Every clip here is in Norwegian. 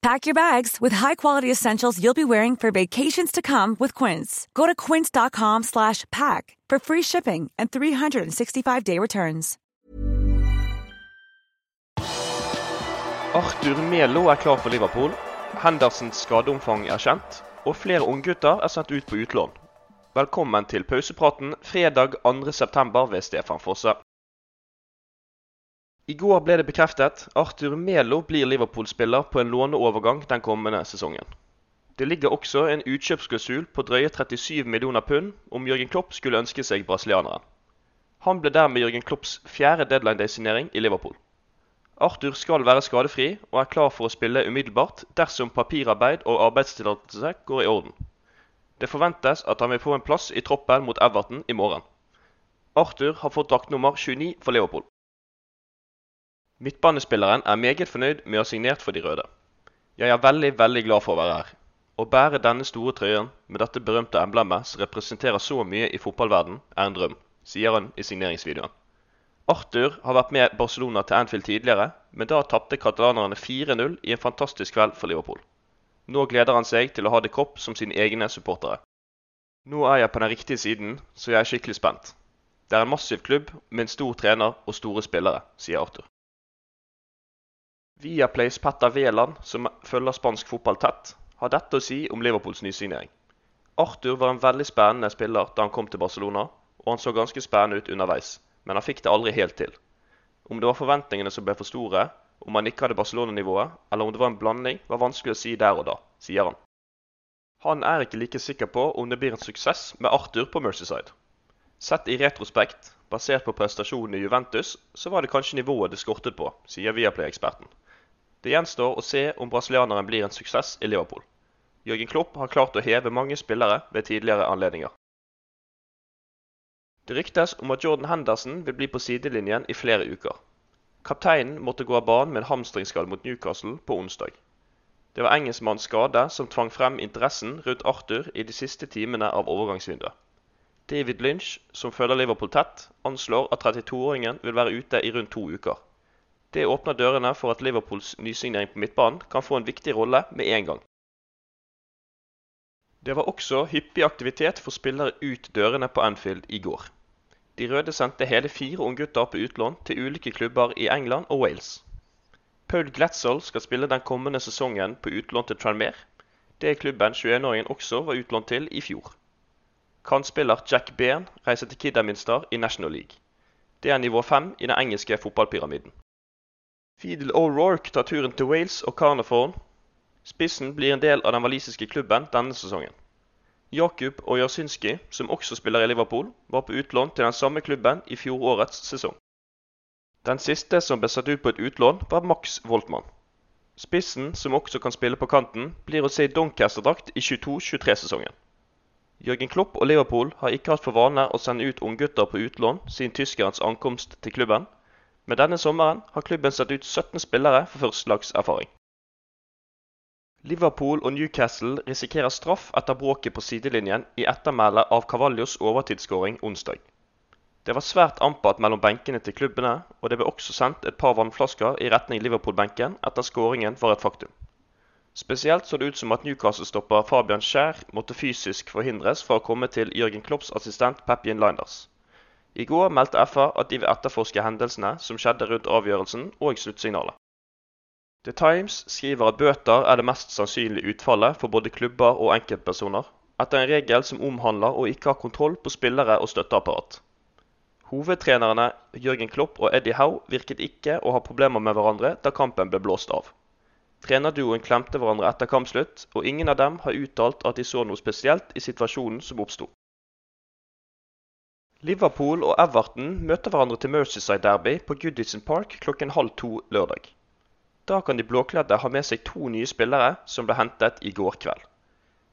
Pack your bags with high-quality essentials you'll be wearing for vacations to come with Quince. Go to quince.com slash pack for free shipping and 365-day returns. Arthur Melo er klar for Liverpool. Hendersens skadeomfang er kjent, og flere unggutter er sendt ut på utlån. Velkommen til pausepraten fredag 2.9. ved Stefan Fosse. I går ble det bekreftet Arthur Melo blir Liverpool-spiller på en låneovergang den kommende sesongen. Det ligger også en utkjøpsklausul på drøye 37 millioner pund om Jørgen Klopp skulle ønske seg brasilianeren. Han ble dermed Jørgen Klopps fjerde deadline day-signering i Liverpool. Arthur skal være skadefri og er klar for å spille umiddelbart dersom papirarbeid og arbeidstillatelse går i orden. Det forventes at han vil få en plass i troppen mot Everton i morgen. Arthur har fått draktnummer 29 for Liverpool. Midtbanespilleren er meget fornøyd med å ha signert for de røde. Jeg er veldig, veldig glad for å være her. Å bære denne store trøyen med dette berømte emblemet som representerer så mye i fotballverden, er en drøm, sier han i signeringsvideoen. Arthur har vært med Barcelona til Anfield tidligere, men da tapte katalanerne 4-0 i en fantastisk kveld for Liverpool. Nå gleder han seg til å ha det Kopp som sine egne supportere. Nå er jeg på den riktige siden, så jeg er skikkelig spent. Det er en massiv klubb med en stor trener og store spillere, sier Arthur. Viaplays Petter Wæland, som følger spansk fotball tett, har dette å si om Liverpools nysignering. Arthur var en veldig spennende spiller da han kom til Barcelona, og han så ganske spennende ut underveis, men han fikk det aldri helt til. Om det var forventningene som ble for store, om han ikke hadde Barcelona-nivået, eller om det var en blanding, var vanskelig å si der og da, sier han. Han er ikke like sikker på om det blir en suksess med Arthur på Mercyside. Sett i retrospekt, basert på prestasjonen i Juventus, så var det kanskje nivået det skortet på, sier Viaplay-eksperten. Det gjenstår å se om brasilianeren blir en suksess i Liverpool. Jørgen Klopp har klart å heve mange spillere ved tidligere anledninger. Det ryktes om at Jordan Henderson vil bli på sidelinjen i flere uker. Kapteinen måtte gå av banen med en hamstringsskade mot Newcastle på onsdag. Det var engelskmannens skade som tvang frem interessen rundt Arthur i de siste timene av overgangsvinduet. David Lynch, som følger Liverpool tett, anslår at 32-åringen vil være ute i rundt to uker. Det åpner dørene for at Liverpools nysignering på midtbanen kan få en viktig rolle med en gang. Det var også hyppig aktivitet for spillere ut dørene på Anfield i går. De røde sendte hele fire unggutter på utlån til ulike klubber i England og Wales. Paul Gletzel skal spille den kommende sesongen på utlån til Tranmere. Det er klubben 21-åringen også var utlånt til i fjor. Kantspiller Jack Bairn reiser til Kidderminster i National League. Det er nivå fem i den engelske fotballpyramiden. Fidel O'Rourke tar turen til Wales og Carnarvon. Spissen blir en del av den walisiske klubben denne sesongen. Jakub Ojasynski, som også spiller i Liverpool, var på utlån til den samme klubben i fjorårets sesong. Den siste som ble satt ut på et utlån, var Max Voltmann. Spissen, som også kan spille på kanten, blir å se i Doncaster-drakt i 22-23-sesongen. Jørgen Klopp og Liverpool har ikke hatt for vane å sende ut unggutter på utlån siden tyskerens ankomst til klubben, men denne sommeren har klubben satt ut 17 spillere for førstelagserfaring. Liverpool og Newcastle risikerer straff etter bråket på sidelinjen i ettermælet av Cavallios overtidsskåring onsdag. Det var svært ampert mellom benkene til klubbene, og det ble også sendt et par vannflasker i retning Liverpool-benken etter skåringen var et faktum. Spesielt så det ut som at Newcastle-stopper Fabian Skjær måtte fysisk forhindres fra å komme til Jørgen Klopps assistent Pepin Linders. I går meldte FA at de vil etterforske hendelsene som skjedde rundt avgjørelsen og sluttsignalet. The Times skriver at bøter er det mest sannsynlige utfallet for både klubber og enkeltpersoner, etter en regel som omhandler å ikke ha kontroll på spillere og støtteapparat. Hovedtrenerne Jørgen Klopp og Eddie Howe virket ikke å ha problemer med hverandre da kampen ble blåst av. Trenerduoen klemte hverandre etter kampslutt, og ingen av dem har uttalt at de så noe spesielt i situasjonen som oppsto. Liverpool og Everton møter hverandre til Mercyside Derby på Goodison Park klokken halv to lørdag. Da kan de blåkledde ha med seg to nye spillere som ble hentet i går kveld.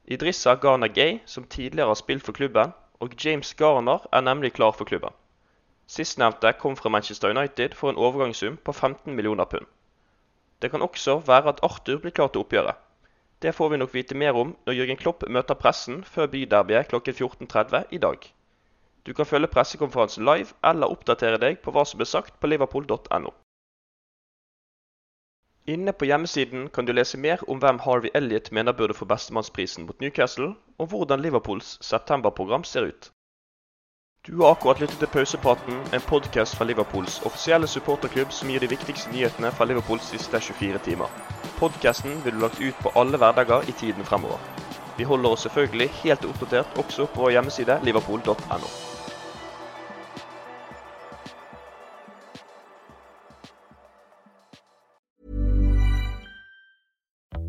Idrissa Ghana Gay, som tidligere har spilt for klubben, og James Garner er nemlig klar for klubben. Sistnevnte kom fra Manchester United for en overgangssum på 15 millioner pund. Det kan også være at Arthur blir klar til oppgjøret. Det får vi nok vite mer om når Jørgen Klopp møter pressen før byderbyet klokken 14.30 i dag. Du kan følge pressekonferansen live eller oppdatere deg på hva som blir sagt på liverpool.no. Inne på hjemmesiden kan du lese mer om hvem Harvey Elliot mener burde få bestemannsprisen mot Newcastle, og hvordan Liverpools septemberprogram ser ut. Du har akkurat lyttet til Pausepraten, en podkast fra Liverpools offisielle supporterklubb som gir de viktigste nyhetene fra Liverpools siste 24 timer. Podkasten vil bli lagt ut på alle hverdager i tiden fremover. Vi holder oss selvfølgelig helt oppdatert også på vår hjemmeside liverpool.no.